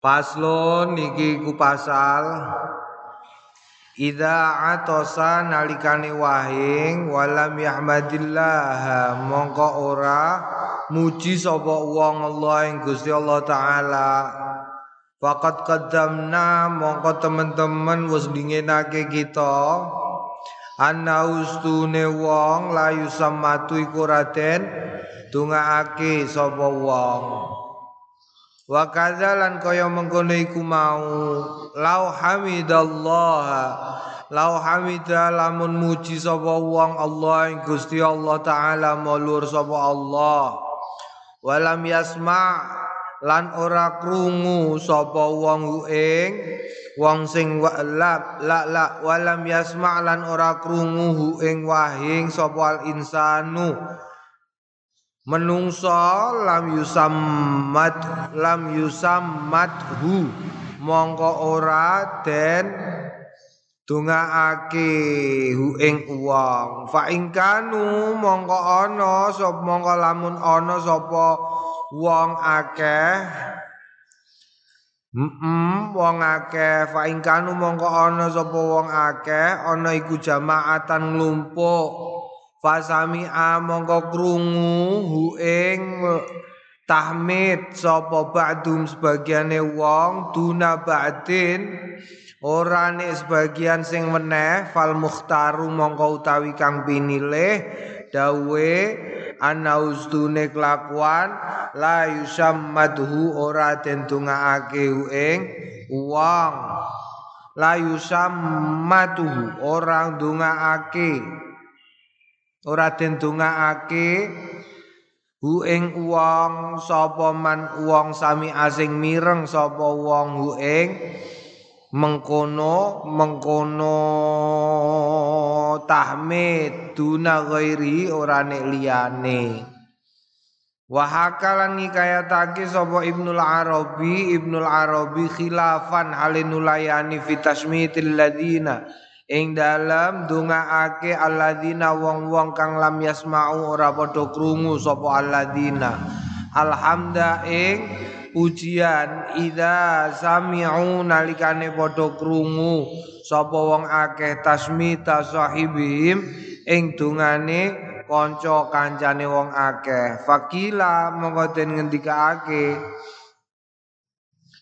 Paslon niki ku pasal Ida atosa nalikane wahing walam yahmadillah mongko ora muji sapa wong Allah ing Gusti Allah taala. Fakat qaddamna mongko temen-temen wis dingenake kita Anna ustune wong layu samatu iku raden dungaake sapa wong Wa kadzalan kaya mengkono iku mau. Lau hamidallah lau hamida lamun muji sapa wong Allah ing Gusti Allah taala mulur sapa Allah. Walam yasma lan ora krungu sapa wong ing wong sing la la la walam yasma lan ora krungu ing wahing sapa al insanu menungso lam yusammat lam yusammathu mongko ora den dungaake hu ing wong. Fa ingkanu mongko ana sapa mongko lamun ana sapa wong akeh. Mm wong akeh. Fa ingkanu mongko ana sapa wong akeh ana iku jamaatan nglumpuk Fasami mongko krungu hu ing tahmid sapa ba'dum sebagiane wong tuna ba'din ora nek sebagian sing meneh fal mukhtaru mongko utawi kang pinilih dawe ana ustune kelakuan la yusammadhu ora den dongakake ing wong. La yusammadhu ora ndongakake ora den dongakake hu ing wong sapa man wong sami asing mireng sapa wong hu ing mengkono mengkono tahmid duna ghairi ora nek liyane. Wa hakalan ngikayatake sapa Ibnul Arabi Ibnul Arabi khilafan halinulayani fi tasmitil ladina ing dalam dungaake alladzina wong-wong kang lam yasma'u ora padha krungu sapa alladzina. Alhamda ing pujian ida sami'u nalikane padha krungu sapa wong akeh tasmita sahibihim ing dungane kanca kancane wong akeh. Fakila mongko den ngendikaake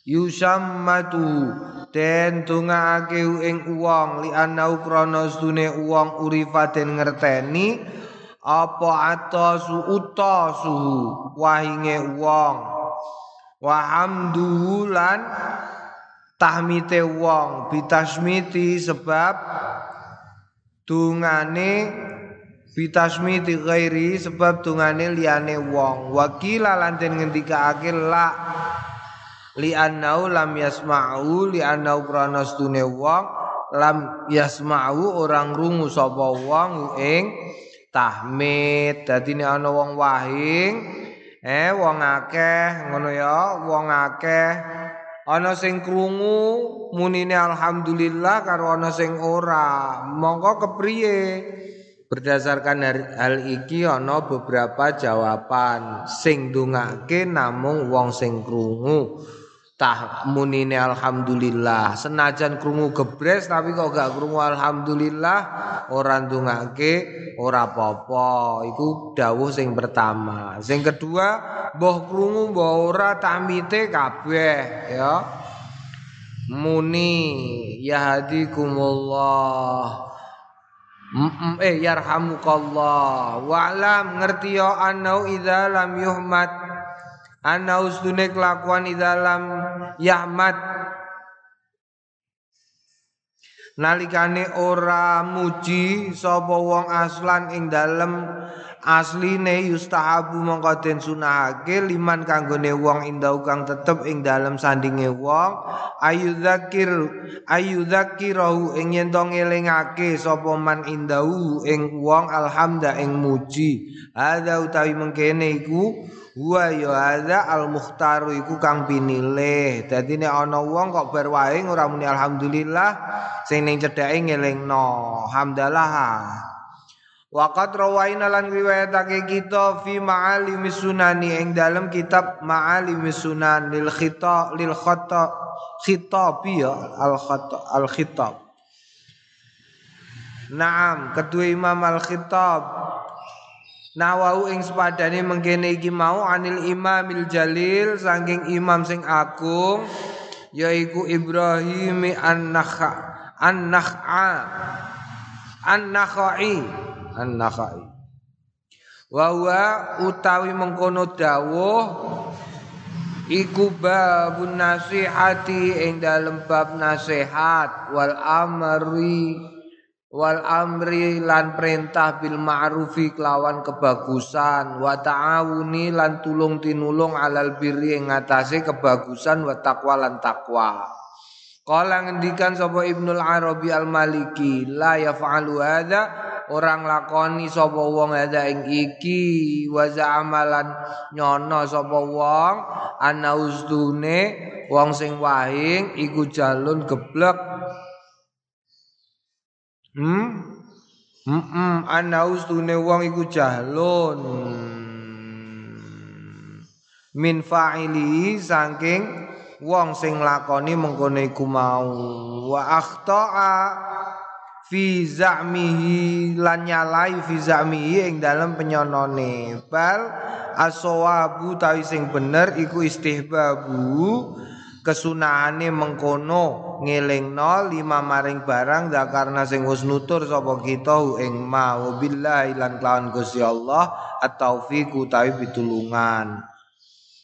yusammatu den dongake ing wong li anau krana stune wong urifa den ngerteni apa atasu utasu wahinge wong wa hamduhu tahmite wong bitasmiti sebab dungane bitasmiti ghairi sebab dungane liyane wong wakila lan den ngendikake la li annau lam yasma'u li annau krana stune wong lam yasma'u orang rungu sapa wong ing tahmid. Dadi nek ana wong wahing eh wong akeh ngono ya wong akeh. Ana sing krungu munine alhamdulillah karo ana sing ora. Mongko kepriye? Berdasarkan hal iki ana beberapa jawaban sing dungake namung wong sing krungu tah munine alhamdulillah. Senajan krungu gebres tapi kok gak krungu alhamdulillah? Ora ndongake ora apa-apa. Iku dawuh sing pertama. Sing kedua mbah krungu mbah ora tamite kabeh ya. Muni ya hadikumullah Mm eh yarhamukallah. Wa'lam ngerti ya annau idza lam yuhmad. Ana usdune kelakuan di yahmat nalikane ora muji sapa wong aslan ing dalem asline yustahabu mongko den sunahake liman kanggone wong indau kang tetep ing dalem sandinge wong ayu zakir ayu zakirahu ing yen to ngelingake sapa man indau ing wong alhamda ing muji ada utawi mengkene iku Wa ya hadza al mukhtaru iku kang pinilih. Dadi nek ana wong kok bar wae ora muni alhamdulillah sing ning cedhake ngelingno. Hamdalah. Waqat rawaina lan riwayatake kita fi ma'alimis sunani ing dalam kitab ma'alimis sunan lil khita lil khata khitabi ya al khata al khitab. Naam, kedua Imam al khitab Nawau ing sepadane mengkene iki mau anil Imamil Jalil saking imam sing agung yaiku Ibrahim an-Nakha an-Nakha an-Nakhai An-Nakhai. Wa utawi mengkono dawuh iku babun nasihati ing dalem bab nasihat wal amri wal amri lan perintah bil ma'rufi kelawan kebagusan wa ta'awuni lan tulung tinulung alal birri ing ngatasé kebagusan wa taqwa lan takwa. Kala ngendikan sapa Ibnul Arabi Al-Maliki la yaf'alu hadza? Orang lakoni sapa wong hadza ing iki wa za'amalan nyono sapa wong ana ustune wong sing wahing iku jalun geblek. Hmm? Hmm, ana ustune wong iku jahlun min fa'ili saking wong sing lakoni mengkono iku mau. Wa akhta'a fi za'mihi lan nyalai fi za'mihi ing dalam penyonone. Bal asawabu tawi sing bener iku istihbabu kesunahane mengkono ngelingno lima maring barang karena sing wis nutur sapa kita ing ma billahi lan kelawan Gusti Allah at-taufiq utawi pitulungan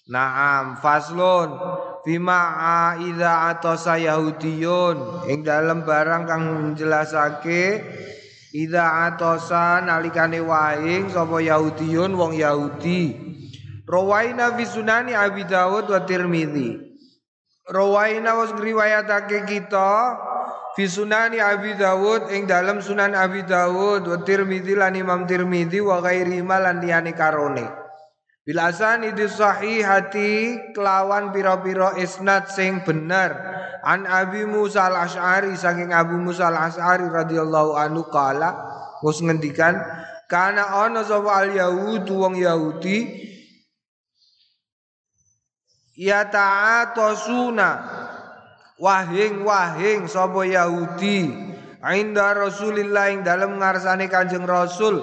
Naam faslun. Bima idza atasa yahudiyun. Ing dalam barang kang menjelasake idza atasa nalikane wahing sapa yahudiyun wong yahudi. Rawaina fi sunani abi daud wa tirmidzi rawaina was riwayatake kita fi sunani abi daud ing dalam sunan abi daud wa tirmidzi lan imam tirmidzi wa ghairi lan liyane karone Bilasan itu hati kelawan piro-piro isnad sing bener an Abi Musa al Ashari saking Abu Musa al Ashari radhiyallahu anhu kala mus ngendikan karena ono sapa al Yahud wong Yahudi ya ta'atosuna wahing wahing sapa Yahudi inda Rasulillah ing dalam ngarsane Kanjeng Rasul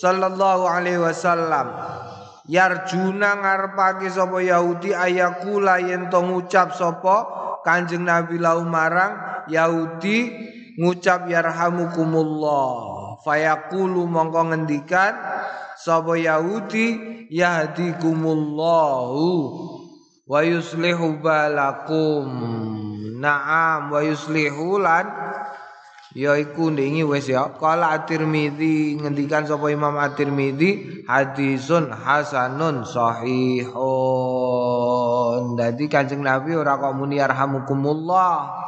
sallallahu alaihi wasallam yarjuna ngarepake sapa Yahudi ayakula yen to ngucap sapa Kanjeng Nabi lau marang Yahudi ngucap yarhamukumullah. Fayaqulu mongko ngendikan sapa Yahudi yahdikumullahu wa yuslihu balakum. Na'am wa yuslihu lan ya iku ndingi wis ya. Kala at-Tirmizi ngendikan sapa Imam at-Tirmizi hadisun hasanun sahihun. Dadi Kanjeng Nabi ora kok muni arhamukumullah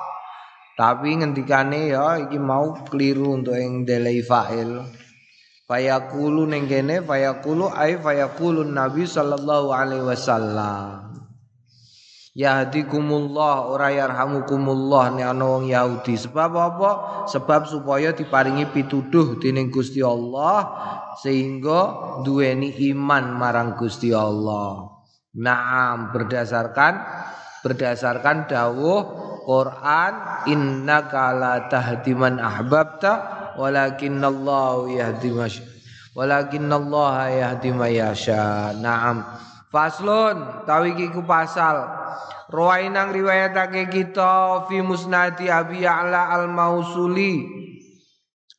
tapi ngendikane ya iki mau keliru untuk yang delay fa'il. Fayaqulu ning kene fayaqulu ai fayaqulun nabi sallallahu alaihi wasallam Yahdikumullah ora yarhamukumullah nek ana wong Yahudi. Sebab apa? Sebab supaya diparingi pituduh dening Gusti Allah sehingga duweni iman marang Gusti Allah. Naam berdasarkan berdasarkan dawuh Quran innaka la tahdi man ahbabta walakinnallahu yahdi masy walakinnallaha yahdi mayasha. Naam. Faslun tawi ku pasal Rawainang riwayatake kita fi musnadi Abi Ya'la al-Mausuli.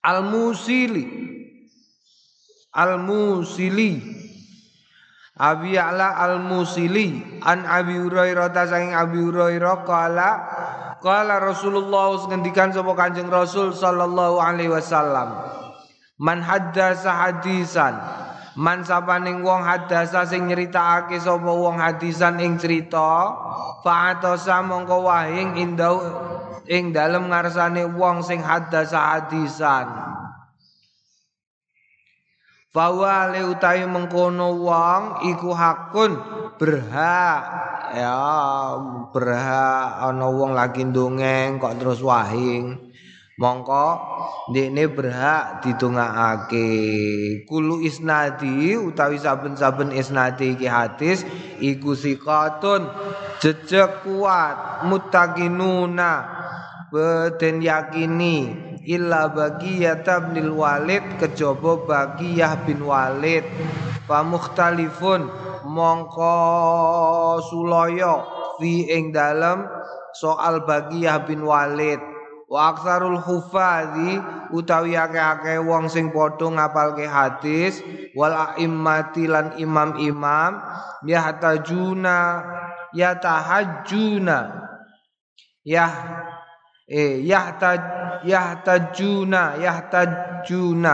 al-Musili. al-Musili. Abi Ya'la al-Musili. An Abi Hurairah saking Abi Hurairah kala kala Rasulullah ngendikan sapa Kanjeng Rasul sallallahu alaihi wasallam Man haddasa hadisan Man sapaning wong hadasa sing nyeritakake sapa wong hadisan ing cerita fa'atosa mongko wahing indau ing dalem ngarsane wong sing hadasa hadisan. Fawa le utawi mengkono wong iku hakun berhak ya berhak ana wong lagi ndongeng kok terus wahing mongko ndekne berhak ditungakake. Kulu isnadi utawi saben-saben isnadi iki hadis iku sikatun jejeg kuat muttaqinuna beden yakini illa bagiyah ibnil walid kejaba bagiyah bin walid. Fa mukhtalifun mongko sulaya fi ing dalem soal bagiyah bin walid wa aksarul hufazi utawi akeh-akeh wong sing padha ngapalke hadis wal a'immati lan imam-imam yahtajuna yatahajjuna. Yah eh yahtaj yahtajuna yahtajuna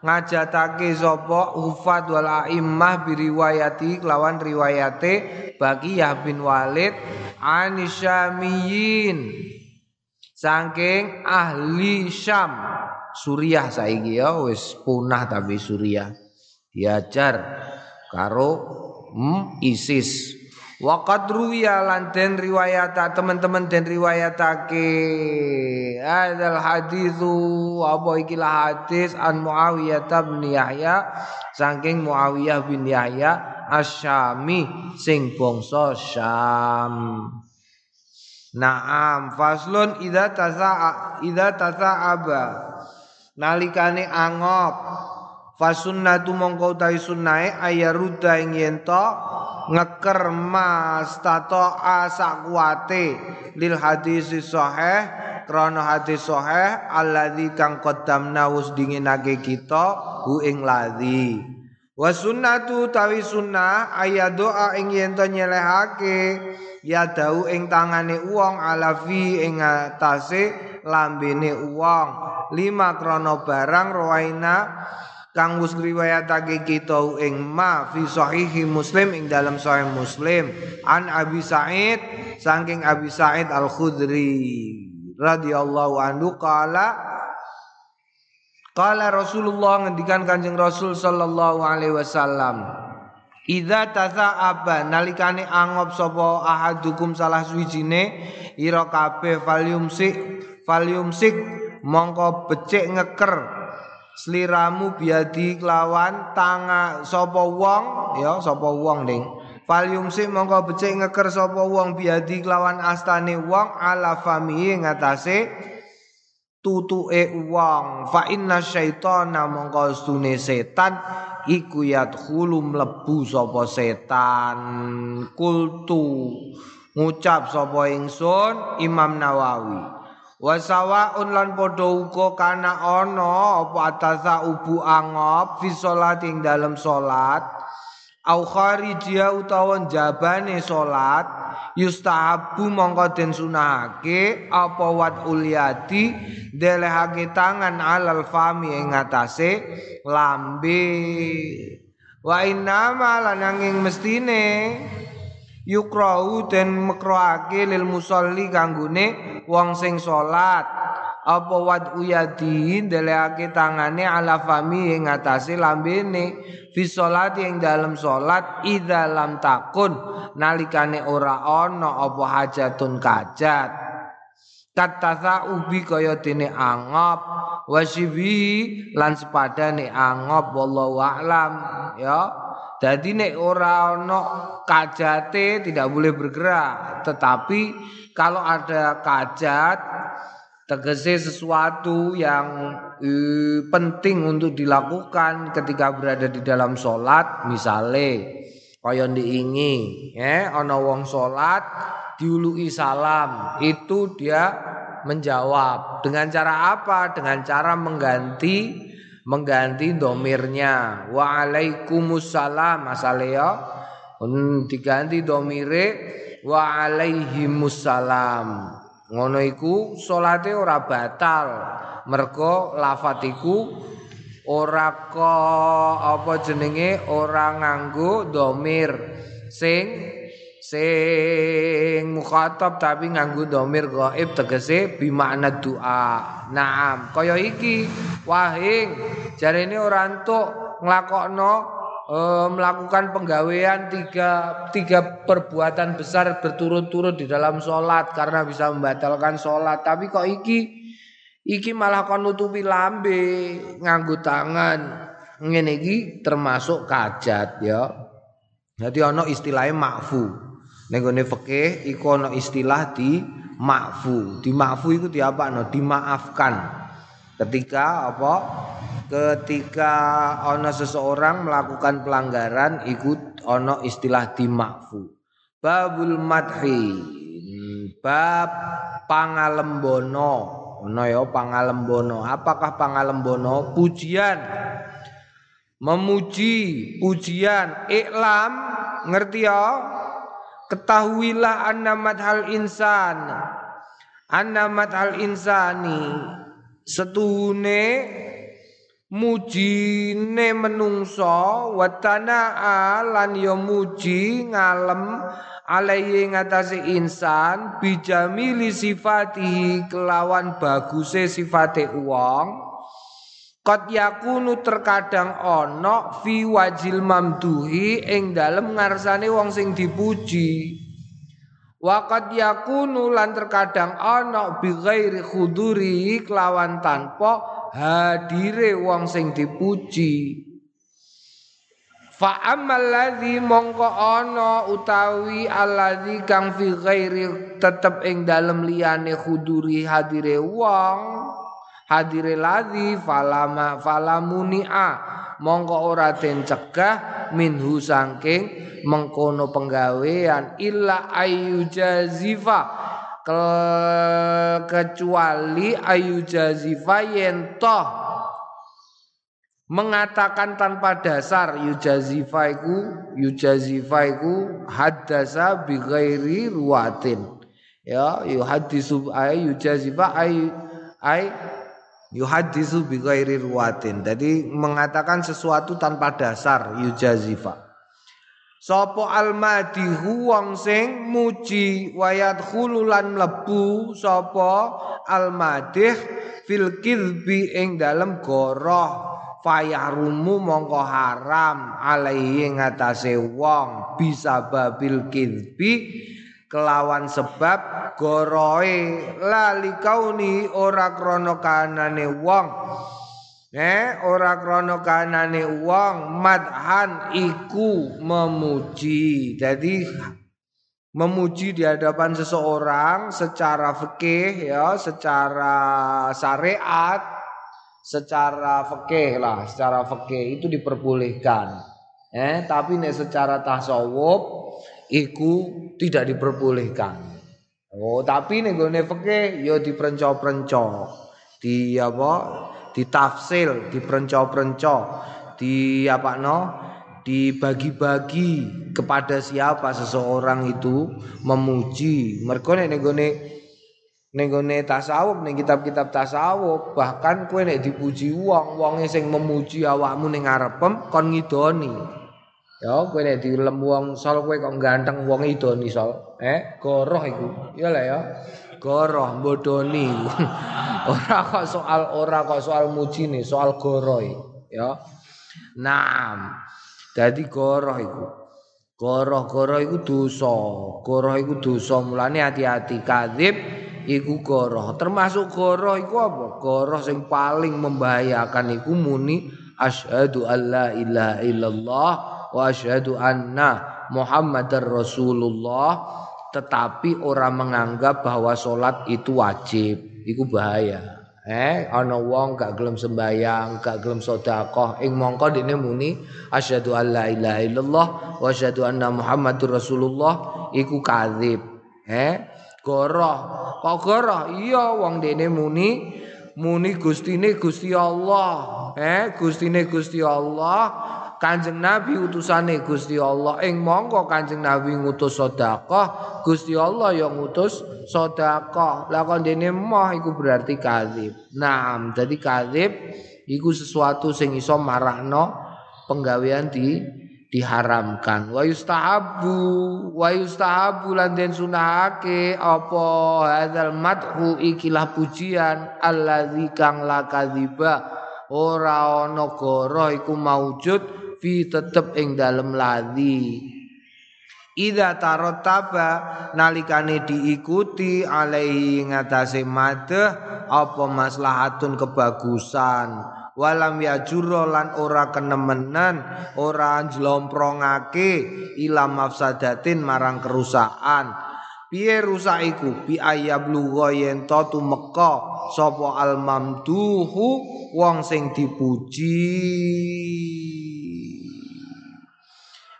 ngajatake sapa? Hufat wal a'immah biriwayati kelawan riwayate bagi Yah bin Walid anisyamiyin Saking ahli Syam. Suriah saiki ya wis punah tapi Suriah. Diajar karo hmm, ISIS. Waqad ruwiya lan den riwayat teman-teman den riwayatake hadal hadithu apa iki hadis an Muawiyah bin Yahya saking Muawiyah bin Yahya asyami sing bangsa Syam. Naam faslun idza tasa'a idza tasa'aba nalikane angop. Fasunnatu mongko utawi sunnahe ayaruda ing yen ngeker mas tato asak kuate lil hadis sahih krana hadis sahih alladzi kang qaddamna wus dinginake kita hu ing ladzi wa sunnatu tawi sunnah ayat doa ing yen nyelehake ya dau ing tangane wong alafi ing atase lambene wong lima krono barang rawaina kang wis riwayatake kita ing ma fi sahihi muslim ing dalam sahih muslim. An abi said saking abi said al khudri radhiyallahu anhu qala Qala Rasulullah ngendikan Kanjeng Rasul sallallahu alaihi wasallam Idza tasa'aba nalikane angop sapa ahadukum salah suwijine ira kabeh falyumsik falyumsik mongko becik ngeker sliramu biadi kelawan tanga sapa wong ya sapa wong ning falyumsik mongko becik ngeker sapa wong biadi kelawan astane wong ala fami ngatasé tutuke wong. Fa inna syaitana mongko stune setan iku yadkhulu mlebu sapa setan. Kultu ngucap sapa ingsun Imam Nawawi. Wa sawaun lan padha uga kana ana apa atasa ubu angop fi salat ing dalem salat au kharijia utawa jabane salat yustahabu mongko den sunahake apa wat uliati delehake tangan alal fami ing atase lambe. Wa innama lananging mestine yukrau den mekroake lil musolli kanggone wong sing salat apa wad uyadi ndelehake tangane ala fami ing atase lambene. Fi sholati ing dalam salat idza lam takun. Nalikane ora ana apa hajatun kajat. Katasa ubi kaya dene angop. Wasibi lan sepadane angop wallahu a'lam. Ya. Jadi nek ora ana kajate tidak boleh bergerak. Tetapi kalau ada kajat Tegese sesuatu yang uh, penting untuk dilakukan ketika berada di dalam sholat, misale kaya diingi, ya, ana wong sholat diului salam, itu dia menjawab dengan cara apa? Dengan cara mengganti mengganti domirnya. Waalaikumsalam asale ya. Diganti domire wa alaihimussalam. Ngono iku salate ora batal. Mergo lafat iku ora kok apa jenenge ora nganggo domir sing sing mukhatab tapi nganggo domir gaib tegese bimakna doa. Naam, kaya iki wahing jarene ora entuk nglakokno uh, melakukan penggawean tiga tiga perbuatan besar berturut-turut di dalam sholat karena bisa membatalkan sholat. Tapi kok iki iki malah kon nutupi lambe nganggo tangan. Ngene iki termasuk kajat ya. Jadi ana istilahnya makfu. Ning gone fikih iku ana istilah di makfu. Di makfu iku diapakno? Dimaafkan. Ketika apa ketika ana seseorang melakukan pelanggaran ikut ana istilah dimakfu babul madhi bab pangalembono ono ya pangalembono. Apakah pangalembono? Pujian. Memuji, pujian, iklam, ngerti ya? Ketahuilah anna madhal insan. Anna madhal insani setune mujine menungso watana lan ya muji ngalem alaihi ngatasi insan bijamili sifatihi kelawan baguse sifate uang Kot yakunu terkadang ono fi wajil mamduhi ing dalem ngarsane wong sing dipuji. Wakat yakunu lan terkadang ono bi khuduri kelawan tanpa hadire wong sing dipuji. Fa ammal ladzi mongko ana utawi alladzi kang fi ghairi tetep ing dalem liyane khuduri hadire wong hadire ladzi falama falamunia mongko ora den cegah minhu saking mengkono penggawean illa ayu jazifa kecuali ayu jazifa yen toh mengatakan tanpa dasar yujazifa iku yujazifa iku haddasa bi ghairi ruwatin. Ya yuhaddisu ay yujazifa ay ay yuhaddisu bi ghairi ruwatin. Jadi mengatakan sesuatu tanpa dasar yujazifa Sopo almadihu wong sing muji wayat khululan mlebu sapa almadih fil kidbi ing dalem goroh. Fayahrumu mongko haram alaihi ngatasé wong bisa babil kidbi kelawan sebab goroe lali kauni ora krana kanane wong eh ora krana kanane wong madhan iku memuji jadi memuji di hadapan seseorang secara fikih ya secara syariat secara fikih lah, secara fikih itu diperbolehkan. Eh, tapi nek secara tasawuf iku tidak diperbolehkan. Oh, tapi nek gone fikih ya diperenco-perenco. Di apa? Ditafsil, diperenco-perenco. Di apa no? Dibagi-bagi kepada siapa seseorang itu memuji. Mergo nek gone Ning gone tasawuf ning kitab-kitab tasawuf bahkan kowe nek dipuji wong, wonge sing memuji awakmu ning ngarepem kon ngidoni. Ya kowe nek dilem wong sol kowe kok ganteng wong idoni sol. Eh, goroh iku. Ya lah ya. Goroh bodoni. ora kok soal ora kok soal muji nih, soal goroi, ya. Naam. Dadi goroh iku. Goroh-goroh iku dosa. Goroh iku dosa. Mulane hati-hati kadzib iku goroh. Termasuk goroh iku apa? Goroh sing paling membahayakan iku muni asyhadu alla ilaha illallah wa asyhadu anna Muhammadar Rasulullah tetapi orang menganggap bahwa solat itu wajib. Iku bahaya. Eh, ana wong gak gelem sembayang, gak gelem sedekah, ing mongko dene muni asyhadu alla ilaha illallah wa asyhadu anna Muhammadur Rasulullah iku kadzib. Eh, goroh. Kok goroh? Iya wong dene muni muni Gustine Gusti Allah. Eh, Gustine Gusti Allah. Kanjeng Nabi utusane Gusti Allah ing mongko Kanjeng Nabi ngutus sedekah, Gusti Allah yang ngutus sedekah. Lah kon dene moh iku berarti kadzib. Nah, jadi kadzib iku sesuatu sing iso marakno penggawean di diharamkan wa yustahabu wa yustahabu lan den sunahake apa hadzal madhu ikilah pujian allazi kang la kadziba ora ana goro iku maujud fi tetep ing dalem ladzi Ida tarot taba nalikane diikuti alaihi ngatasi madeh apa maslahatun kebagusan? Walam ya lan ora kenemenan ora njlomprongake ila mafsadatin marang kerusakan. Piye rusak iku? Bi ayab lugo yen to tumeka sapa al mamduhu wong sing dipuji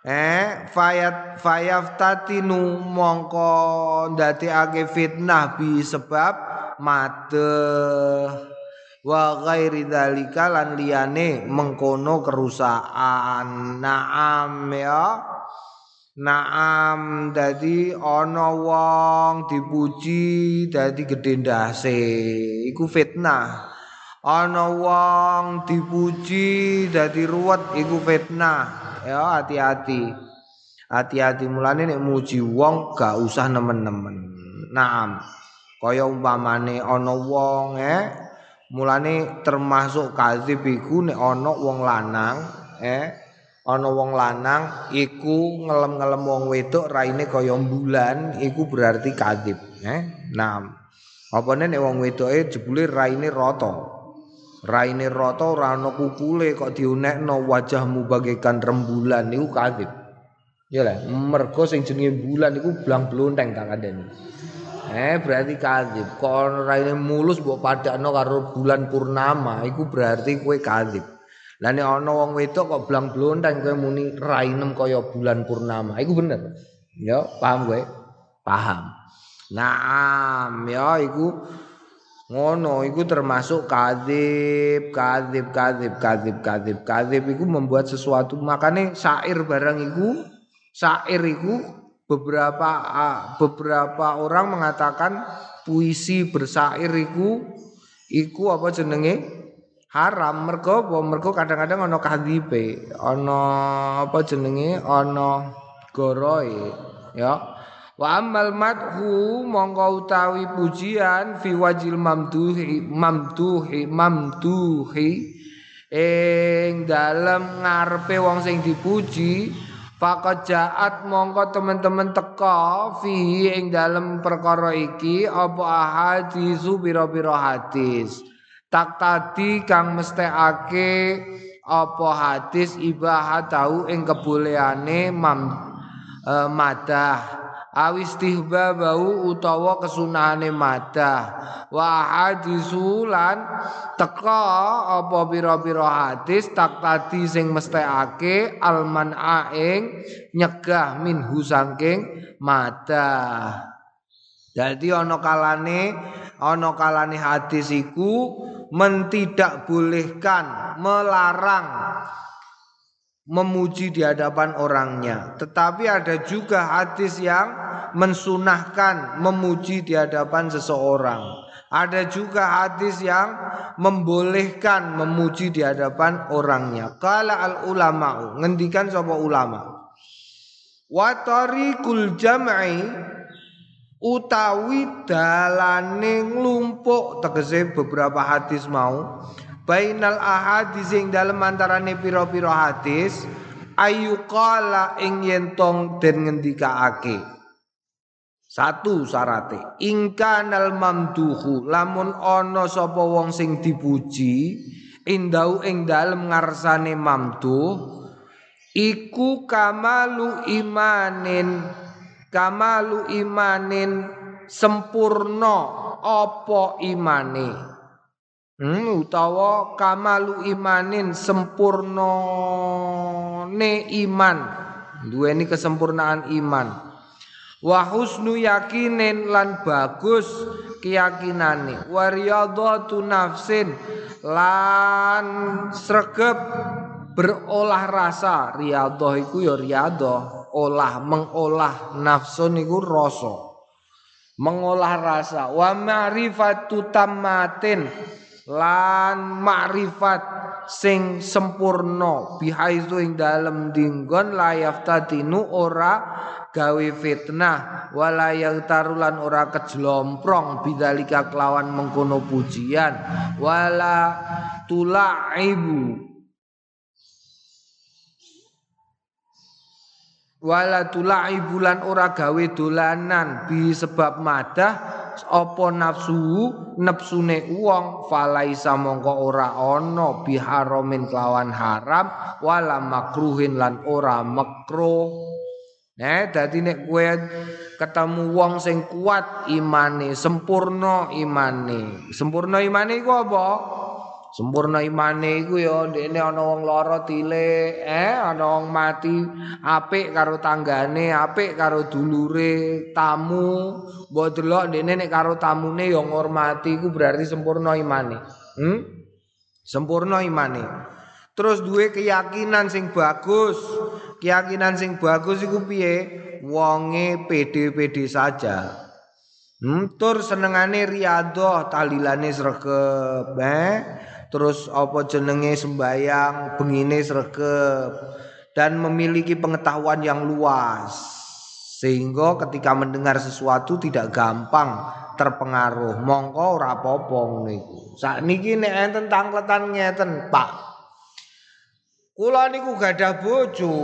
eh fayat fayaftatinu mongko ndadekake fitnah bi sebab mate wa ghairi dzalika lan liyane mengkono kerusakan. Naam ya. Naam dadi ana wong dipuji dadi gedhe ndase. Iku fitnah. Ana wong dipuji dadi ruwet iku fitnah ya hati-hati. Hati-hati. Mulane nek muji wong gak usah nemen-nemen. Naam. Kaya umpamane ana wong eh Mulane termasuk kadzib iku nek ana wong lanang, eh ana wong lanang iku ngelem-ngelem wong wedok raine kaya bulan, iku berarti kadzib, eh. Nah, apa nek wong wedoke jebule raine rata. Raine rata ora ana kukule kok diunekno wajahmu bagaikan rembulan niku kadzib. Ya lah, mergo sing jenenge bulan iku blang blonteng tak kandhani. Eh berarti kadhib. Kok raine mulus mbok padakno karo bulan purnama, iku berarti kowe kadhib. Lah nek ana wong wedok kok blang blontang kowe muni rainem kaya bulan purnama, iku bener. Ya, paham kowe? Paham. Naam, ya iku ngono iku termasuk kadhib, kadhib, kadhib, kadhib, kadhib, kadhib iku membuat sesuatu. Makane syair barang iku syair iku beberapa beberapa orang mengatakan puisi bersair iku iku apa jenenge? Haram. Mergo mergo kadang-kadang ana kadhipe ana apa jenenge? Ana goroe ya wa amal madhu mongko utawi pujian fi wajil mamduhi mamduhi mamduhi ing dalem ngarepe wong sing dipuji Fakat jaat mongko teman-teman teka fi ing dalam perkara iki apa ahadisu pira-pira hadis. Tak tadi kang mestekake apa hadis ibahat tahu ing keboleane mam e, madah awis tihba bau utawa kesunahane madah. Wa hadisulan teka apa pira-pira hadis tak tadi sing mesthekake alman aing nyegah minhu saking madah. Jadi ana kalane ana kalane hadis iku mentidak bolehkan melarang memuji di hadapan orangnya. Tetapi ada juga hadis yang mensunahkan memuji di hadapan seseorang. Ada juga hadis yang membolehkan memuji di hadapan orangnya. Kala al ulama ngendikan sapa ulama. Wa tariqul jam'i utawi dalane nglumpuk tegese beberapa hadis mau bainal ahadis ing dalem antarane pira-pira hadis ayu qala ing yen tong den ngendikaake satu syarate ingkanal mamduhu lamun ana sapa wong sing dipuji indau ing dalem ngarsane mamduh iku kamalu imanin kamalu imanin sempurna apa imane Hmm, utawa kamalu imanin sempurna ne iman. Duweni kesempurnaan iman. Wa husnu yakinin lan bagus keyakinane. Wa riyadhatu nafsin lan sregep berolah rasa. Riyadhah iku ya riyadhah. Olah mengolah nafsun iku rasa. Mengolah rasa. Wa ma'rifatu tammatin lan makrifat sing sempurna bihaizu ing dalem dinggon layaf tadinu ora gawe fitnah wala tarulan ora kejlomprong bidzalika kelawan mengkono pujian wala tulaibu wala tulai bulan ora gawe dolanan bi sebab madah apa nafsu nepsune wong falaisa mongko ora ana biharamin kelawan haram wala makruhin lan ora makruh Nah, dadi nek kowe ketemu wong sing kuat imane, sempurna imane. Sempurna imane iku apa? Sempurna imane iku ya ndekne ana wong lara tilik, eh ana wong mati apik karo tanggane, apik karo dulure, tamu, mbok delok ndekne nek karo tamune ya ngormati iku berarti sempurna imane. Hmm? Sempurna imane. Terus duwe keyakinan sing bagus. Keyakinan sing bagus iku piye? Wonge pede-pede saja. Hmm, tur senengane riyadhah, talilane sregep, eh? Terus apa jenenge sembayang bengine sregep. Dan memiliki pengetahuan yang luas. Sehingga ketika mendengar sesuatu tidak gampang terpengaruh. Mongko ora apa-apa ngono iku. Sakniki nek enten tangletan ngeten Pak. Kula niku gadah bojo.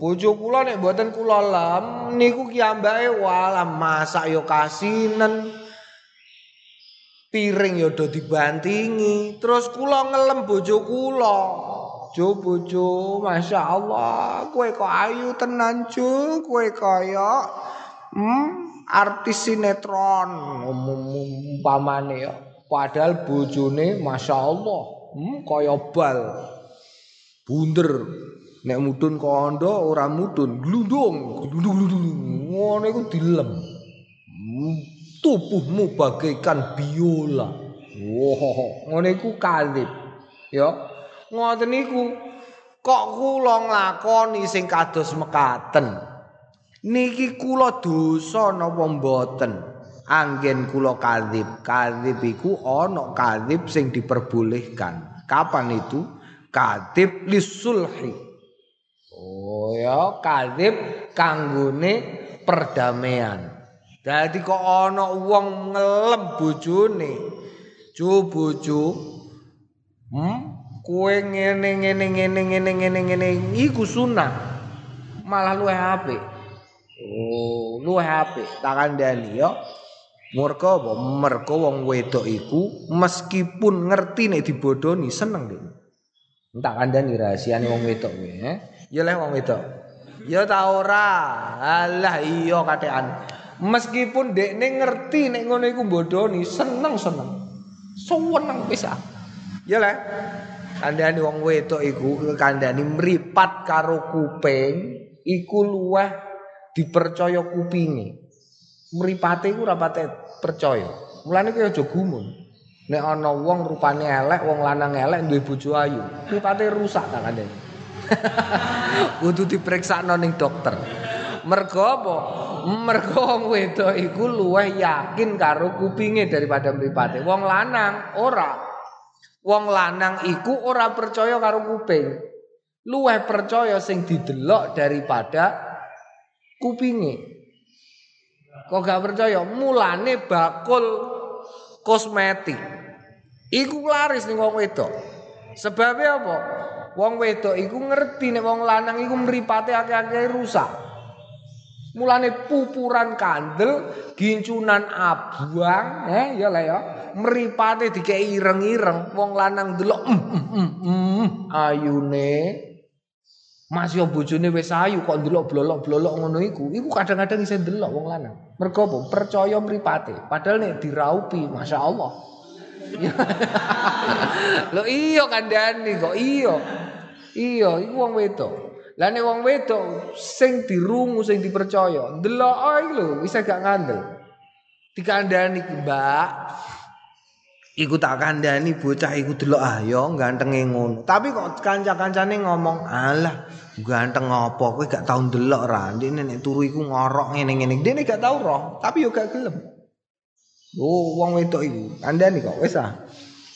Bojo kula nek mboten kula lem niku kiambake walah masak yo kasinen piring ya do dibantingi. Terus kula ngelem bojo kula. Jo bojo Masya Allah. Kue kok ayu tenan jo. Kue kaya hmm, artis sinetron. Umpamane ya. Padahal bojone Masya Allah hmm, kaya bal. Bunder. Nek mudun kondo ora mudun. Glundung. Glundung glundung. Ngono iku dilem. Hmm, tubuhmu bagaikan biola. Wow, ngono iku kalib. Ya. Ngoten niku kok kula nglakoni sing kados mekaten. Niki kula dosa napa mboten? Anggen kula kalib. Kalib iku ana kalib sing diperbolehkan. Kapan itu? Kadib lisulhi. Oh ya, kadib kanggone perdamaian. Dadi kok ana wong ngelem bojone. Ju bojo. Hmm? Kowe ngene ngene ngene ngene ngene ngene iku sunah. Malah luwih apik. Oh, luwih apik. Tak kandhani ya. Murka apa? Mergo wong wedok iku meskipun ngerti nek dibodoni seneng deh. Tak kandhani rahasiane wong wedok kuwi, eh. Ya leh wong wedok. Ya ta ora. Alah iya katekan. Meskipun dekne ngerti nek ngono iku bodoni, seneng-seneng. Seneng bisa. Ya lah. Kandhani wong wedok iku kandhani mripat karo kuping iku luweh dipercaya kupinge. Mripate iku ora percaya. Mulane kowe aja gumun. Nek ana wong rupane elek, wong lanang elek duwe bojo ayu, mripate rusak ta kandhani. Kudu diperiksa ning dokter. Mergo apa? Mergo wedok iku luwih yakin karo kupinge daripada mripate. Wong lanang ora. Wong lanang iku ora percaya karo kuping. Luwih percaya sing didelok daripada kupinge. Kok gak percaya? Mulane bakul kosmetik. Iku laris ning wong wedok. Sebabnya apa? Wong wedok iku ngerti nek wong lanang iku mripate akeh-akeh rusak. Mulane pupuran kandel, gincunan abang, eh ya lah ya. Mripate dikei ireng-ireng, wong lanang delok mm, mm, mm, ayune. Mas yo bojone wis ayu kok ndelok blolok-blolok ngono iku. Iku kadang-kadang isih ndelok wong lanang. Mergo apa? Percaya mripate. Padahal nek diraupi, Masya Allah. Lo iya kandhani kok iya. Iya, iku wong wedok. Lah nek wong wedok sing dirungu sing dipercaya, ndelok iki lho bisa gak ngandel. Dikandani Mbak. Iku tak kandani bocah iku delok ah ya gantenge ngono. Tapi kok kanca-kancane ngomong, "Alah, ganteng apa kowe gak tau ndelok ra. Ndekne nek turu iku ngorok ngene-ngene." Dene gak tau roh, tapi yo gak gelem. Oh, wong wedok iku kandani kok wis ah.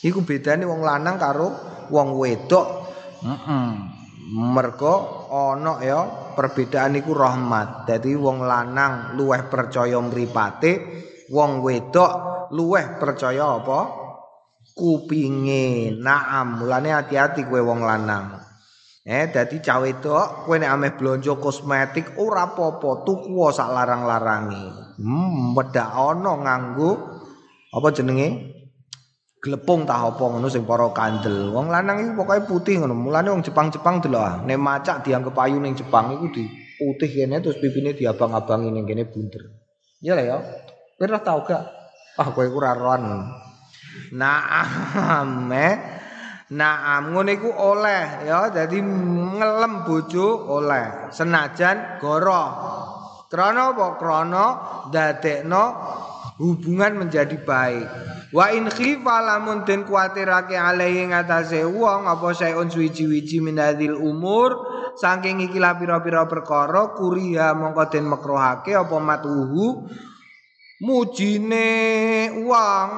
Iku bedane wong lanang karo wong wedok. Heeh. Mm -mm. Mergo ana ya perbedaan iku rahmat. Dadi wong lanang luweh percaya mripate, wong wedok luweh percaya apa? kupinge. Naam, mulane hati-hati kowe wong lanang. Eh dadi cawe wedok kowe nek ameh blonjo kosmetik ora apa-apa tuku sak larang-larangi. Hmm wedak ana nganggo apa jenenge? Glepung tah apa ngono sing para kandel. Wong lanang iku pokoke putih ngono. Mulane wong Jepang-Jepang delok ah. Nek macak dianggep ayu ning Jepang iku di putih kene terus pipine diabang-abangi ning kene bunder. Iya lah ya. Kowe tau gak? Ah kowe ora roan. Naam eh. Naam ngono iku oleh ya. Jadi ngelem bojo oleh. Senajan goro. Krana apa? Krana dadekno hubungan menjadi baik. Wa in khifa lamun den kuatirake alaihi ngatasé wong apa sayun suwi-wiji minadil umur saking iki pira-pira perkara kuriya mongko den makruhake apa matuhu mujine wong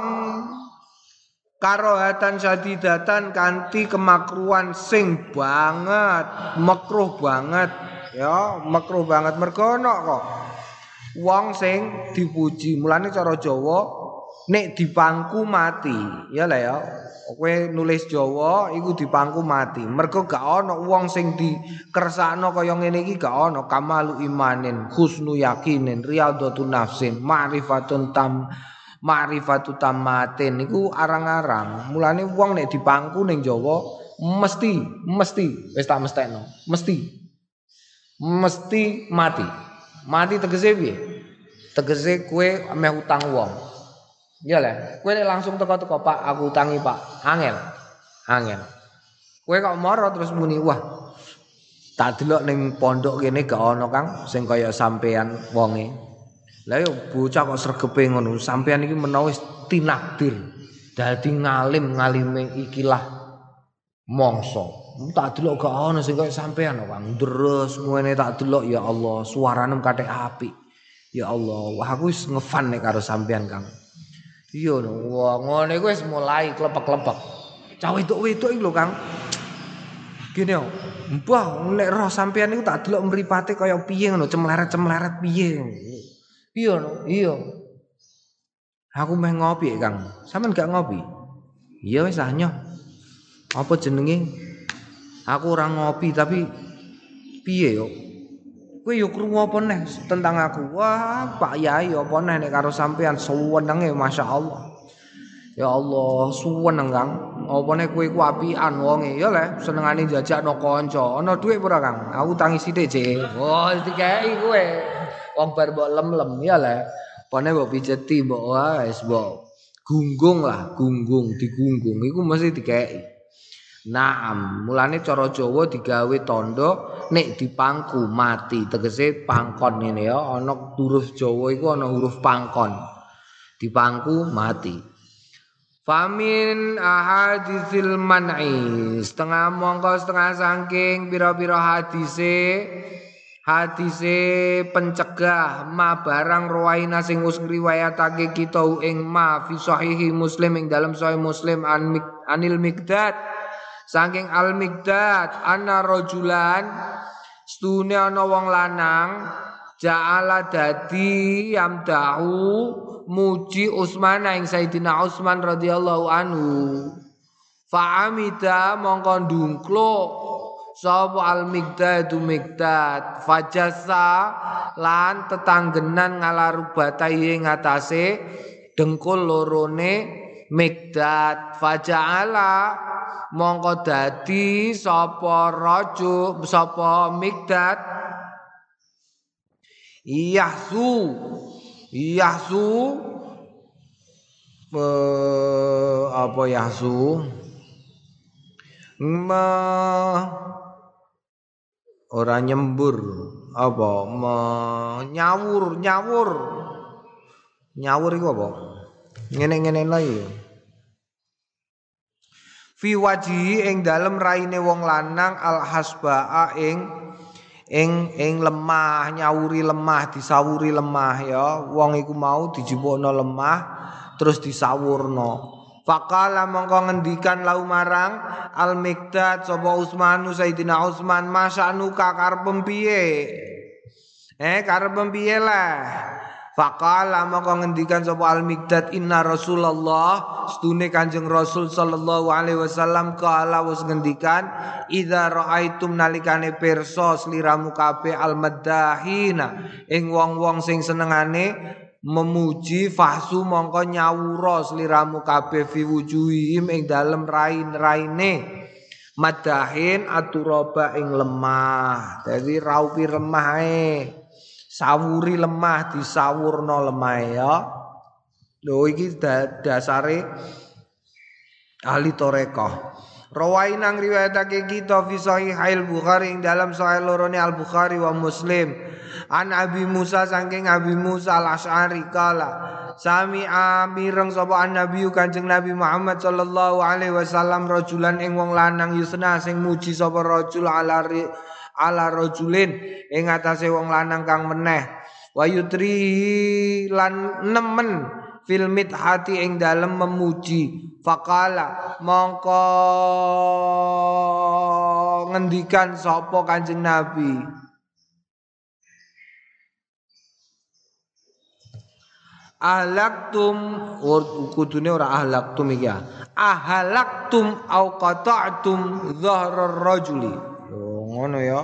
karohatan sadidatan kanthi kemakruan sing banget makruh banget. Ya makruh banget. Mergo kok. Wong sing dipuji. Mulane cara Jawa nek dipangku mati ya lah ya. Kowe nulis Jawa iku dipangku mati. Mergo gak ana wong sing dikersakno kaya ngene iki gak ana kamalu imanin husnu yakinin riyadhatun nafsin ma'rifatun tam ma'rifatu tamatin niku arang-arang. Mulane wong nek dipangku ning Jawa mesti mesti wis tak mestekno mesti. Mesti mati. Mati tegese piye? Tegese kowe meh utang wong Iya lah, kue langsung teko-teko Pak, aku utangi Pak, angel, angel. Kue kok moro terus muni wah, tak delok neng pondok gini gak ono kang, sing kaya sampean wonge. Lah yo bocah kok sregepe ngono, sampean iki menawis tinakdir. Dadi ngalim ngalime ikilah mongso. Tak delok gak ono sing kaya sampean kang. Terus ngene tak delok ya Allah, suaranem kathek api. Ya Allah, wah aku wis ngefan nek karo sampean Kang. Iya no, wah ngono iku wis mulai klepek-klepek. Cah wedok-wedok iki lho Kang. Gini yo, mbah nek roh sampean niku tak delok mripate kaya piye ngono, cemleret-cemleret piye. Iya no, iya. Aku meh ngopi Kang. Sampeyan gak ngopi? Iya wis anyo. Apa jenenge? Aku ora ngopi tapi piye yo? Kowe yo krungu apa neh tentang aku? Wah, Pak Yai apa neh nek karo sampean suwenenge masyaallah. Ya Allah, suweneng Kang. Apa nek kowe ku apian wonge ya le, senengane jajakno kanca. Ana dhuwit ora Kang? Aku tangi sithik, Cek. Oh, dikeki kowe. Wong bar mbok lem-lem ya le. Pone mbok pijeti mbok wis mbok gunggung lah, gunggung, digunggung iku mesti dikeki. Naam, mulane cara Jawa digawe tondo nek dipangku mati. Tegese pangkon ini ya, ana huruf Jawa iku ana huruf pangkon. Dipangku mati. Famin ahaditsil man'i setengah mongko setengah saking pira-pira hadise hadise pencegah ma barang ruwaina sing wis ngriwayatake kita ing ma fi sahihi muslim ing dalam sahih muslim an, anil mikdad Saking al migdad ana rajulan stune ana wong lanang ja'ala dadi yamdahu muji Utsman ing Sayyidina Utsman radhiyallahu anhu. Fa'amida mongko ndungklo sapa al migdad migdad fajasa lan tetanggenan ngalarubatai ngatasé dengkul lorone migdad faja'ala mongko dadi sapa raja sapa migdat yahsu yahsu uh, apa yahsu? Ma ora nyembur apa? Nyawur nyawur. Nyawur iku apa? Ngene-ngene lagi fi wajihi ing dalem raine wong lanang al hasbaa ing ing ing lemah nyawuri lemah disawuri lemah ya. Wong iku mau dijupukno lemah terus disawurno. Fakala mongko ngendikan lau marang al mikdad sapa Utsman Sayyidina Utsman masanu kakar piye? Eh karep piye lah Faqala maka ngendikan sapa Al Miqdad inna Rasulullah. Stune Kanjeng Rasul sallallahu alaihi wasallam kala wis ngendikan idza raaitum nalikane pirsa sliramu kabeh al madahina ing wong-wong sing senengane memuji fahsu mongko nyawura sliramu kabeh fi wujuhihim ing dalem rain-raine. Madahin aturaba ing lemah. Dadi raupi lemah e sawuri lemah disawurno lemah ya. Lho iki dasare ahli toreko Rawai nang riwayatake kita fi sahih al Bukhari ing dalam sahih lorone Al Bukhari wa Muslim. An Abi Musa saking Abi Musa Al Asy'ari kala sami amireng sapa Nabi Kanjeng Nabi Muhammad sallallahu alaihi wasallam rajulan ing wong lanang yusna sing muji sapa rajul ala ala rajulin ing atase wong lanang kang meneh. Wa yutri lan nemen fil hati ing dalem memuji. Faqala mongko ngendikan sapa kanjeng nabi? Ahlaktum kudune ora ahlaktum iki ya. Ahlaktum au qata'tum dhahrar rajuli ngono ya.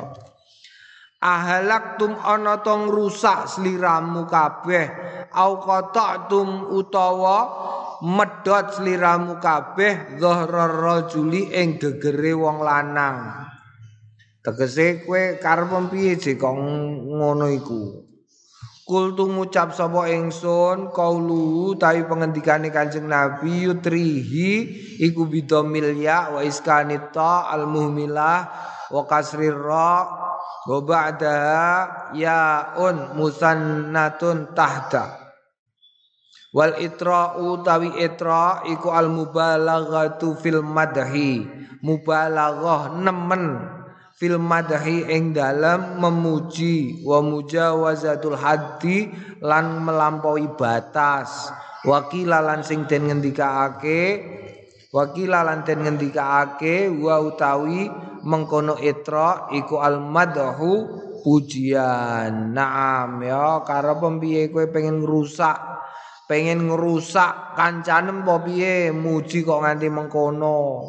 Ahalaktum ana to ngrusak sliramu kabeh. Au qata'tum utawa medhot sliramu kabeh dhahrar rajuli ing gegere wong lanang. Tegese kowe karep piye kok ngono iku? Kultu ngucap sapa ingsun kaulu tawi pengendikane Kanjeng Nabi yutrihi iku bidomil ya wa iskanita al muhmilah wa kasrir ra wa ba'daha yaun musannatun tahta. Wal itra'u tawi itra iku al mubalaghatu fil madhi. Mubalaghah nemen fil madhi ing dalam memuji wa mujawazatul haddi lan melampaui batas. Wakila lan sing den ngendikaake wakila lan den ngendikaake wa utawi mengkono itra iku al madhu pujian. Naam ya karena piye kowe pengen ngrusak? Pengen ngerusak kancanem apa piye? Muji kok nganti mengkono.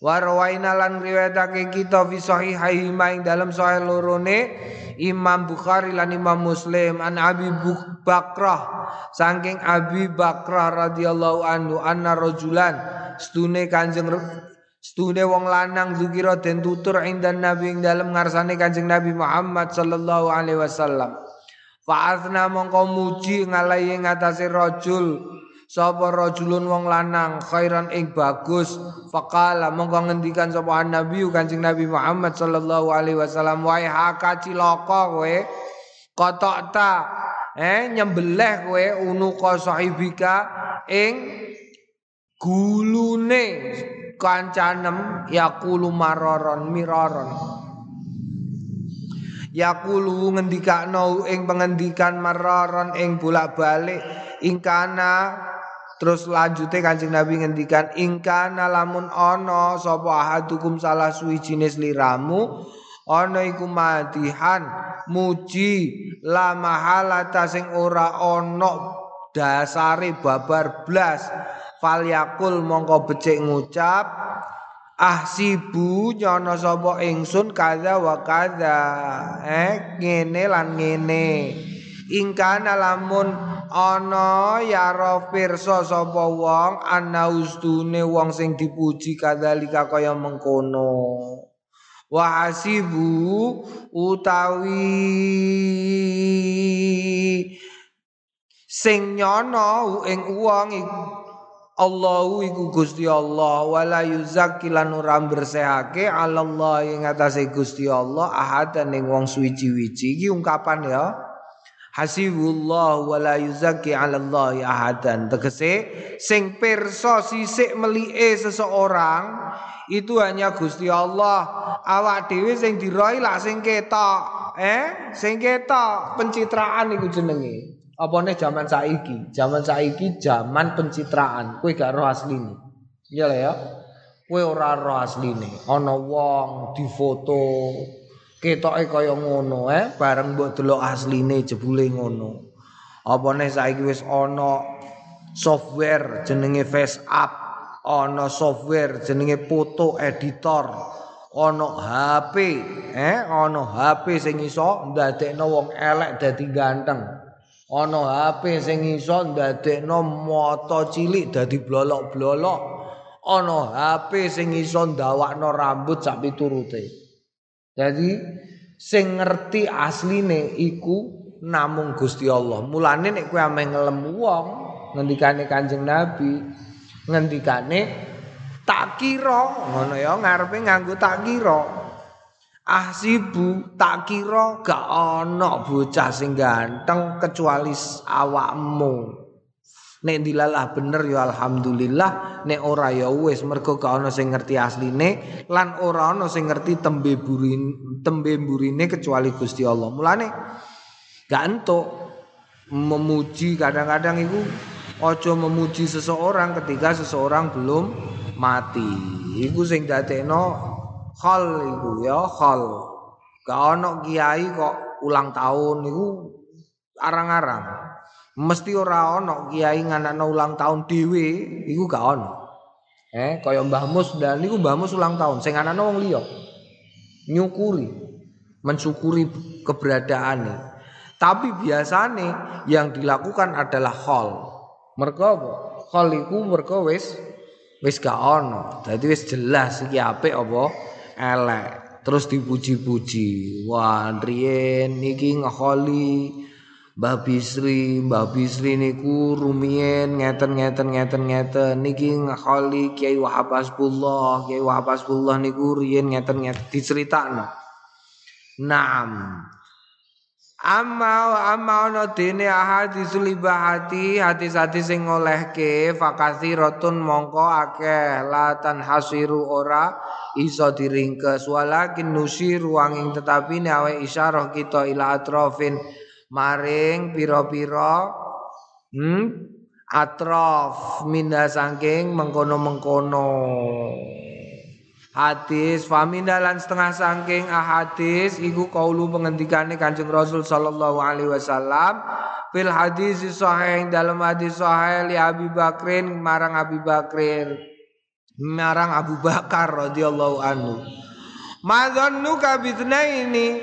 Warwaina lan riwayatake kita fi sahihaih ing dalam sahih lorone Imam Bukhari lan Imam Muslim an Abi Bakrah saking Abi Bakrah radhiyallahu anhu anna rajulan stune Kanjeng Stune wong lanang zikira den tutur indan nabi ing dalem ngarsane Kanjeng Nabi Muhammad sallallahu alaihi wasallam. Fa'athna mongko muji ngalahi ngatasé rajul sapa rajulun wong lanang khairan ing bagus. Faqala mongko ngendikan sapa nabi Kanjeng Nabi Muhammad sallallahu alaihi wasallam wae haka cilaka kowe ta eh nyembelih kowe unuka sahibika ing gulune kancanem yakulu maroron miroron. Yakulu ngendikakno ing pengendikan maroron ing bolak-balik ingkana terus lanjute Kanjeng Nabi ngendikan ingkana lamun ana sapa ahadukum salah suwi jenis liramu ana iku madihan muji la mahalata sing ora ana dasare babar blas falyakul mongko becik ngucap ahsibu nyono sapa ingsun kaza wa kaza eh ngene lan ngene. Ingkana lamun ana ya pirsa sapa wong ana ustune wong sing dipuji kadzalika kaya mengkono. Wa hasibu utawi sing nyono ing wong Allahu iku Gusti Allah wala yuzakki lan ora bersehake Allah ing atase Gusti Allah ahadan ning wong suwi-wiji. Iki ungkapan ya Hasibullah wala yuzakki Allah ahadan. Tegese sing pirsa sisik melike seseorang itu hanya Gusti Allah. Awak dhewe sing diroi lak sing ketok eh? Sing ketok pencitraan iku jenenge. Apa nih zaman saiki? Zaman saiki zaman pencitraan. Kue gak roh asline. Iya lah ya. Kue ora roh asline. Ana wong difoto ketoke kaya ngono eh bareng mbok delok asline jebule ngono Apa nih saiki wis ana software jenenge Face App, ana software jenenge foto editor, ana HP, eh ana HP sing iso ndadekno wong elek dadi ganteng. Ana HP sing iso ndadekno mata cilik dadi blolok-blolok. Ana HP sing iso ndawakno rambut sak piturute. Jadi sing ngerti asline iku namung Gusti Allah. Mulane nek kowe ame wong ngendikane Kanjeng Nabi, ngendikane tak kira, ngono ya ngarepe nganggo tak kira. Ahsibu tak kira gak ana bocah sing ganteng kecuali awakmu. Nek dilalah bener ya alhamdulillah, nek ora ya wis mergo gak ana sing ngerti asline lan ora ana sing ngerti tembe burin tembe burine kecuali Gusti Allah. Mulane gak entuk memuji kadang-kadang itu ojo memuji seseorang ketika seseorang belum mati. Iku sing dadekno hal iku ya hal gak ono kiai kok ulang tahun iku arang-arang mesti ora ono kiai nganakno ulang tahun dhewe iku gak ono eh kaya Mbah Mus dan niku Mbah Mus ulang tahun sing anakno wong liya nyukuri mensyukuri keberadaannya tapi biasanya yang dilakukan adalah hall. Mereka apa? Hall itu mereka wis wis gak ono. Jadi wis jelas iki apik apa elek. Terus dipuji-puji. Wah, Drien niki ngeholi Mbah Bisri, Mbah Bisri niku rumien ngeten ngeten ngeten ngeten. Niki ngeholi Kiai Wahab Hasbullah, Kiai Wahab Hasbullah niku riyen ngeten ngeten. Diceritakno. Naam. Amma amma ana dene ahadis libahati hadis-hadis sing ngolehke fakasiratun mongko akeh. Latan hasiru ora iso diringkes. Walakin nusir ruanging tetapi awe isyarah kita ila atrofin maring pira-pira hmm atrof minda saking mengkono-mengkono. Hadis famindalan setengah sangking ahadis iku kaulu pengendikane Kanjeng Rasul sallallahu alaihi wasallam. Fil hadis sahih dalam hadis sahih li Abi Bakrin marang Abi Bakrin. Marang Abu Bakar radhiyallahu anhu. Madzannuka ini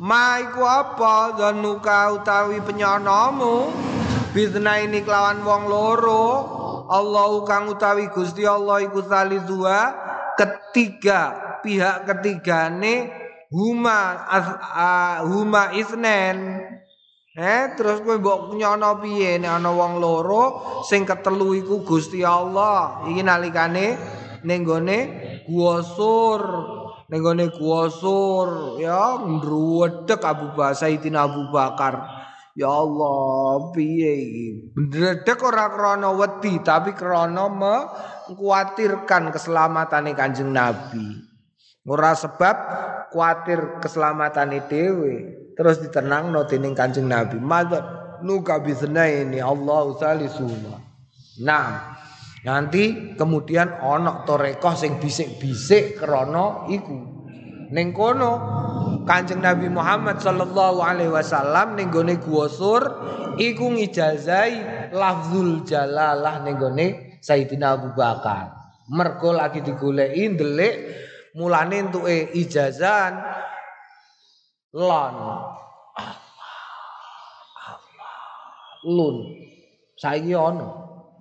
Ma iku apa dzanuka utawi penyonomu ini kelawan wong loro. Allahu kang utawi Gusti Allah iku dua ketiga pihak ketiga ketigane huma uh, huma isnen. Eh terus kowe mbok nyono piye nek ana wong loro sing ketelu iku Gusti Allah? Iki nalikane ning gone gua sur ning gone gua sur ya ndruwedek Abu Bakar Sayyidina Abu Bakar Ya Allah, piye iki? Ndredeg ora krana wedi, tapi krana mengkuatirkan keselamatan Kanjeng Nabi. Ora sebab kuatir keselamatan dhewe, terus ditenangno dening Kanjeng Nabi. Madzat nuka ini Allah salisuna. Nah, nanti kemudian onok torekoh sing bisik-bisik krana iku. Ning kono Kanjeng Nabi Muhammad sallallahu alaihi wasallam ning gone Gua Sur iku ngijazai lafzul jalalah ning gone Sayyidina Abu Bakar. Mergo lagi digoleki ndelik mulane entuke ijazan. Lon. Lun. Saiki ono.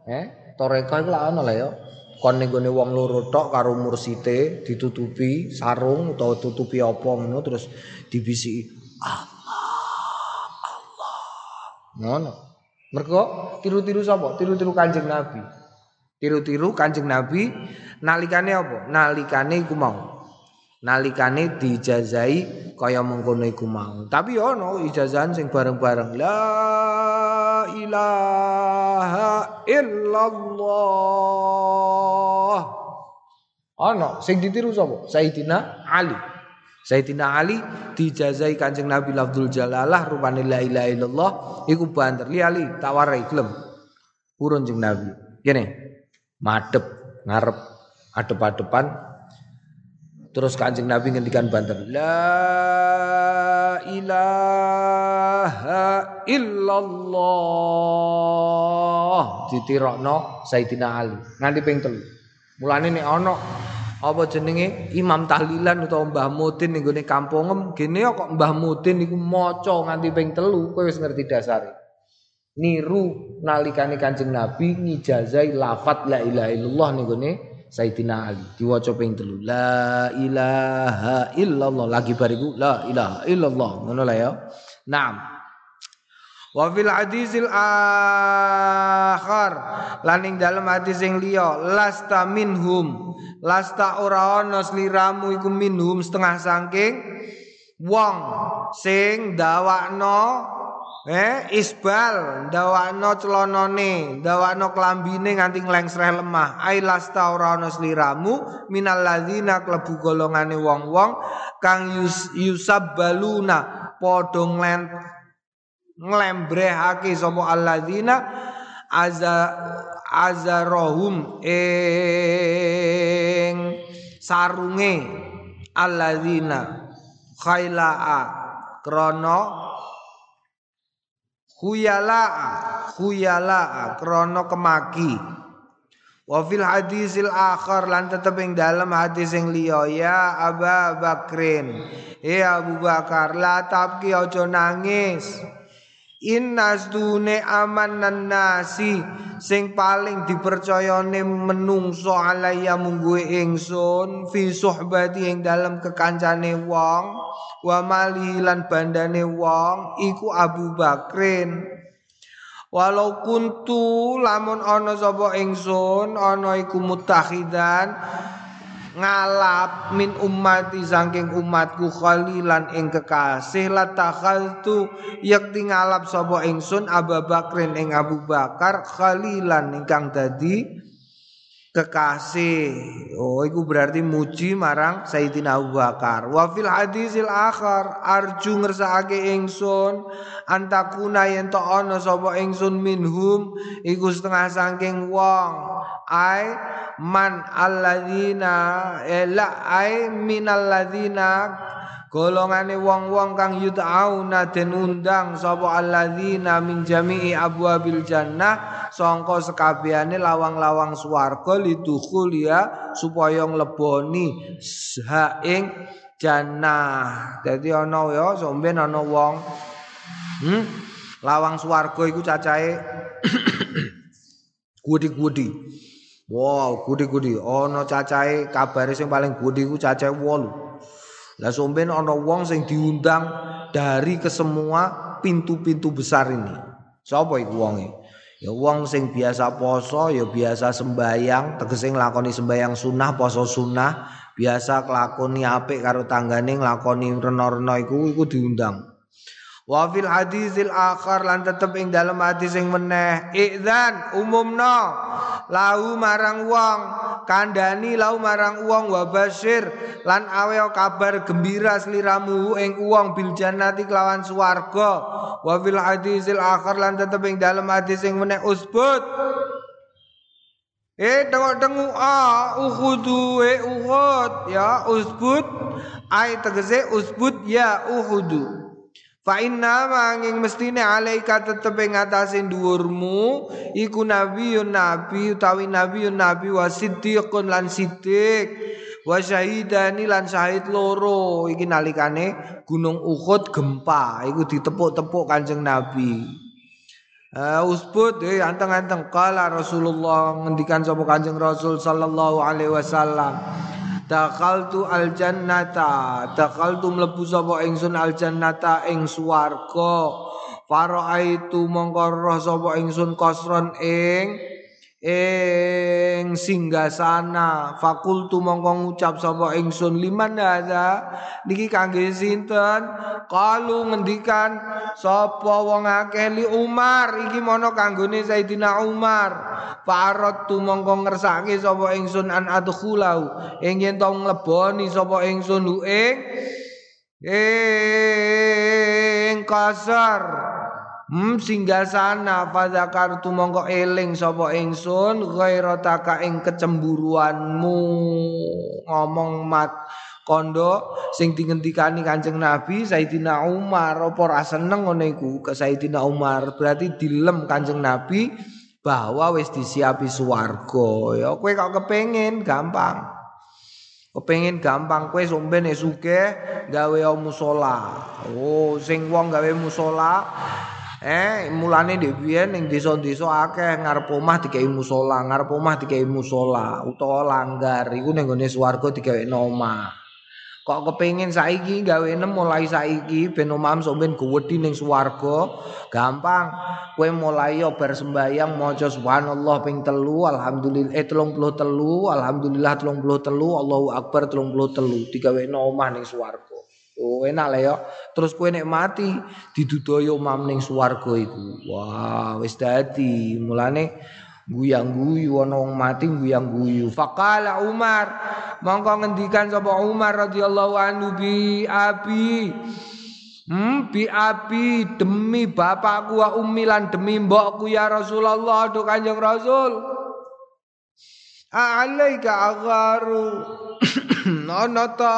Eh toreka iku lak ono lah ya kon ning wong loro tok karo mursite ditutupi sarung utawa tutupi apa ngono terus dibisiki Allah Allah. Ngono. Mergo tiru-tiru sapa? Tiru-tiru Kanjeng Nabi. Tiru-tiru Kanjeng Nabi nalikane apa? Nalikane iku mau. Nalikane dijazai kaya mengkono iku mau. Tapi ono ijazahan sing bareng-bareng. La ilaha illallah. Ana sing ditiru sapa? Sayyidina Ali. Sayyidina Ali dijazai Kanjeng Nabi Lafzul Jalalah rupane la ilaha illallah iku banter. Li Ali tawarai gelem. Purun jeng Nabi. Kene. Madep ngarep adep-adepan Terus Kanjeng Nabi ngendikan banter, La ilaha illallah. Ditirokno Sayyidina Ali. Nganti ping telu. Mulane nek ana apa jenenge? Imam Tahlilan utawa Mbah Mutin ning gone kampungem gene kok Mbah Mutin iku maca nganti ping telu kowe wis ngerti dasare. Niru nalikane Kanjeng Nabi ngijazai lafat la ilaha illallah ning gone Sayyidina Ali. Diwaca ping telu la ilaha illallah. Lagi bariku la ilaha illallah. Ngono lah ya. Naam. Wa fil hadisil akhar. Laning dalam hadis sing liya lasta minhum. Lasta ora ana sliramu iku minhum setengah saking wong sing dawakno Eh isbal ndawakno celonone, ndawakno klambine nganti nglengsreh lemah. Ai lasta ora ana sliramu minal ladzina klebu golongane wong-wong kang yus, yusabbaluna padha nglen nglembrehake sapa alladzina aza azarahum ing sarunge alladzina khailaa krana khuyala khuyala krono kemaki. Wa fil hadisil akhar lan tetep ing dalem hadis sing liya ya Aba Bakrin ya Abu Bakar la tabki aja nangis Innas dune amanan nasi. Sing paling dipercayane menungso alaya mungguwe ingsun fi suhbati ing dalam kekancane wong. Wa malilan bandane wong iku Abu Bakrin. Walau kuntu lamun ana sapa ingsun ana iku mutakhidan ngalap min ummati saking umatku khalilan ing kekasih. La takhaltu yakti ngalap sapa ingsun Abu Bakrin ing Abu Bakar khalilan ingkang dadi kekasih. Oh, itu berarti muji marang Sayyidina Abu Bakar. Wa fil hadisil akhar arju ngersakake ingsun antakuna yen to ana sapa ingsun minhum iku setengah saking wong. Ai man alladzina ela ai minalladzina golongane wong-wong kang yut'auna den undang sapa alladzina min jami'i abwabil jannah sangka sekabehane lawang-lawang swarga lidukhul ya supaya ngleboni ha ing jannah. Dadi ana ya somben ana wong hmm? lawang swarga iku cacahe gudi-gudi. Wow gudi-gudi. Ana cacahe kabare sing paling gudi iku cacahe 8 lah somben ana wong sing diundang dari ke semua pintu-pintu besar ini. Sapa iku wonge? Ya wong sing biasa poso, ya biasa sembayang, tegese nglakoni sembayang sunah, poso sunah, biasa kelakoni apik karo tanggane nglakoni rena-rena iku iku diundang. Wa fil hadisil akhar lan tetep ing dalam hadis sing meneh idzan umumna lahu marang wong. Kandhani lahu marang wong wa basyir lan awe kabar gembira sliramu ing wong bil jannati kelawan swarga. Wa fil hadisil akhar lan tetep ing dalam hadis sing meneh usbut. Eh tengok-tengok ah uhudu eh uhud. Ya usbut. Ai tegese usbut ya uhudu Fa inna manging mestine alaika tetep ing atase dhuwurmu iku nabiyun nabi utawi nabiyun nabi wa siddiqun lan siddiq wa syahidani lan syahid loro. Iki nalikane gunung Uhud gempa iku ditepuk-tepuk Kanjeng Nabi. Uh, usbut eh anteng-anteng. Kala Rasulullah ngendikan sapa Kanjeng Rasul sallallahu alaihi wasallam Dakaltu al jannata Dakaltu mlebu sapa ingsun al jannata ing swarga. Faraitu mongko roh sapa ingsun kosron ing ing singgasana fakultu mongko ngucap sapa ingsun liman hadza? Niki kangge sinten? Kalu ngendikan sapa wong akeh li Umar? Iki mono kanggone Sayyidina Umar. Farot tu mongko ngersake sapa ingsun an adkhulau ing yen to ngleboni sapa ingsun ing ing kasar Hmm singgasana fadzakartu mongko eling sapa ingsun ghairataka ing kecemburuanmu. Ngomong mat kondo sing dingendikani Kanjeng Nabi Sayyidina Umar apa ora seneng ngono iku? Ke Sayyidina Umar berarti dilem Kanjeng Nabi bahwa wis disiapi swarga. Ya kowe kok kepengin? Gampang. Kepengin gampang kowe sombene sugih gawe musola oh sing wong gawe musola Eh, mulane ndek biyen ning desa-desa akeh ngarep omah dikai musola, ngarep omah dikai musola utawa langgar iku ning gone swarga digawe omah. Kok kepengin saiki gawe nem mulai saiki ben omam sok ben gowedi ning swarga, gampang. Kowe mulai yo bar sembayang maca subhanallah ping telu, alhamdulillah eh 33, alhamdulillah 33, Allahu akbar 33 digawe omah ning swarga. Oh enak lah ya. Terus kowe nek mati didudaya omam ning swarga iku. Wah, wis dadi. Mulane guyang guyu ana wong mati guyang guyu faqala Umar mongko ngendikan sapa Umar radhiyallahu anhu bi abi Hmm, bi abi demi bapakku wa ummi lan demi mbokku ya Rasulullah do Kanjeng Rasul. Alaika agharu. Nono to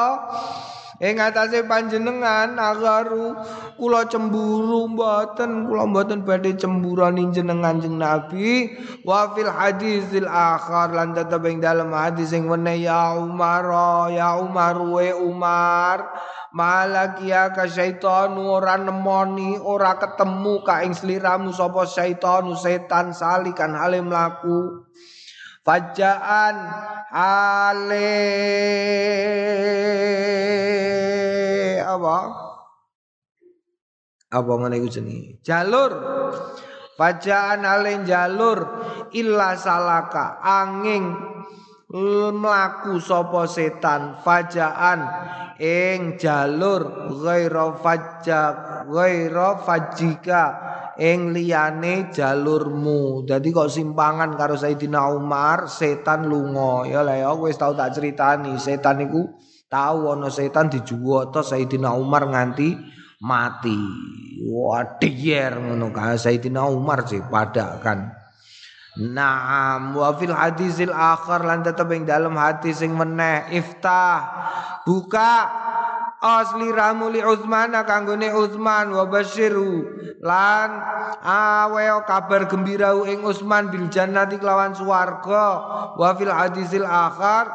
Ing atase panjenengan agaru kula cemburu mboten. Kula mboten badhe cemburani jenengan jeng Nabi. Wa fil hadisil akhar lan tetep ing dalem hadis sing wene ya Umar ya Umar we Umar Malak ya ka syaitan ora nemoni ora ketemu ka ing sliramu sapa syaitan setan salikan halim laku Fajaan ale apa? Apa ngene iku jenenge? Jalur. Fajaan ale jalur illa salaka angin mlaku sapa setan fajaan ing jalur ghaira fajjak ghaira fajjika ing liyane jalurmu. Dadi kok simpangan karo Sayyidina Umar, setan lunga. Ya lah ya wis tau tak critani, setan iku tahu ana setan dijuwoto Sayyidina Umar nganti mati. Wah, diyer ngono ka Sayyidina Umar sih pada kan. Naam wa fil hadisil akhar lan tetep ing dalam hadis sing meneh iftah buka asli ramu li Utsman kanggone Utsman wa basyiru lan aweo kabar gembira ing Utsman bil jannati kelawan swarga wa fil hadisil akhar.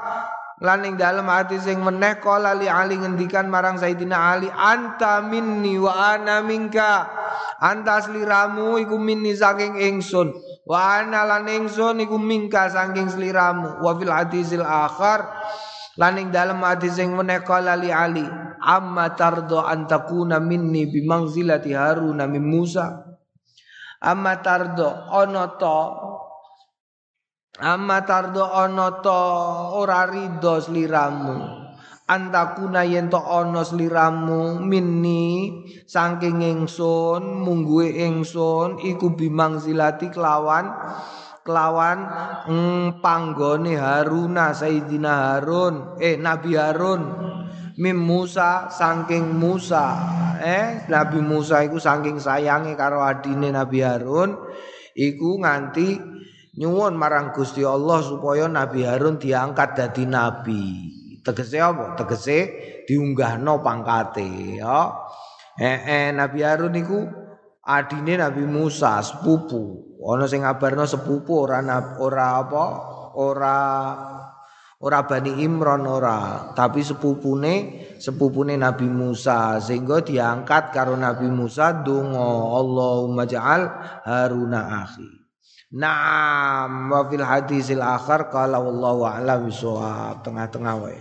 Lan ing dalem hadis sing meneh kala li Ali ngendikan marang Sayyidina Ali anta minni wa ana minka. Anta sliramu iku minni saking ingsun. Wa ana lan ingsun iku minka saking sliramu. Wa fil hadisil akhar lan ing dalem hadis sing meneh kala li Ali amma tardo antakuna minni bimangzilati Harun min Musa? Amma tardo ono to amma tardo ono to ora rido sliramu. Antakuna yen to sliramu minni saking ingsun mungguhe ingsun iku bimangzilati kelawan kelawan mm, panggone Haruna Sayyidina Harun. Eh Nabi Harun. Mim Musa saking Musa. Eh Nabi Musa iku saking sayange karo adine Nabi Harun. Iku nganti nyuwun marang Gusti Allah supaya Nabi Harun diangkat dadi nabi. Tegese apa? Tegese diunggahno pangkate ya. Eh, eh Nabi Harun iku adine Nabi Musa sepupu ana sing ngabarno sepupu ora ora apa ora Ora Bani Imron ora, tapi sepupune sepupune Nabi Musa sehingga diangkat karo Nabi Musa donga Allahumma ja'al Haruna akhi. Naam wa fil hadisil akhar qala wallahu a'lam tengah-tengah wae.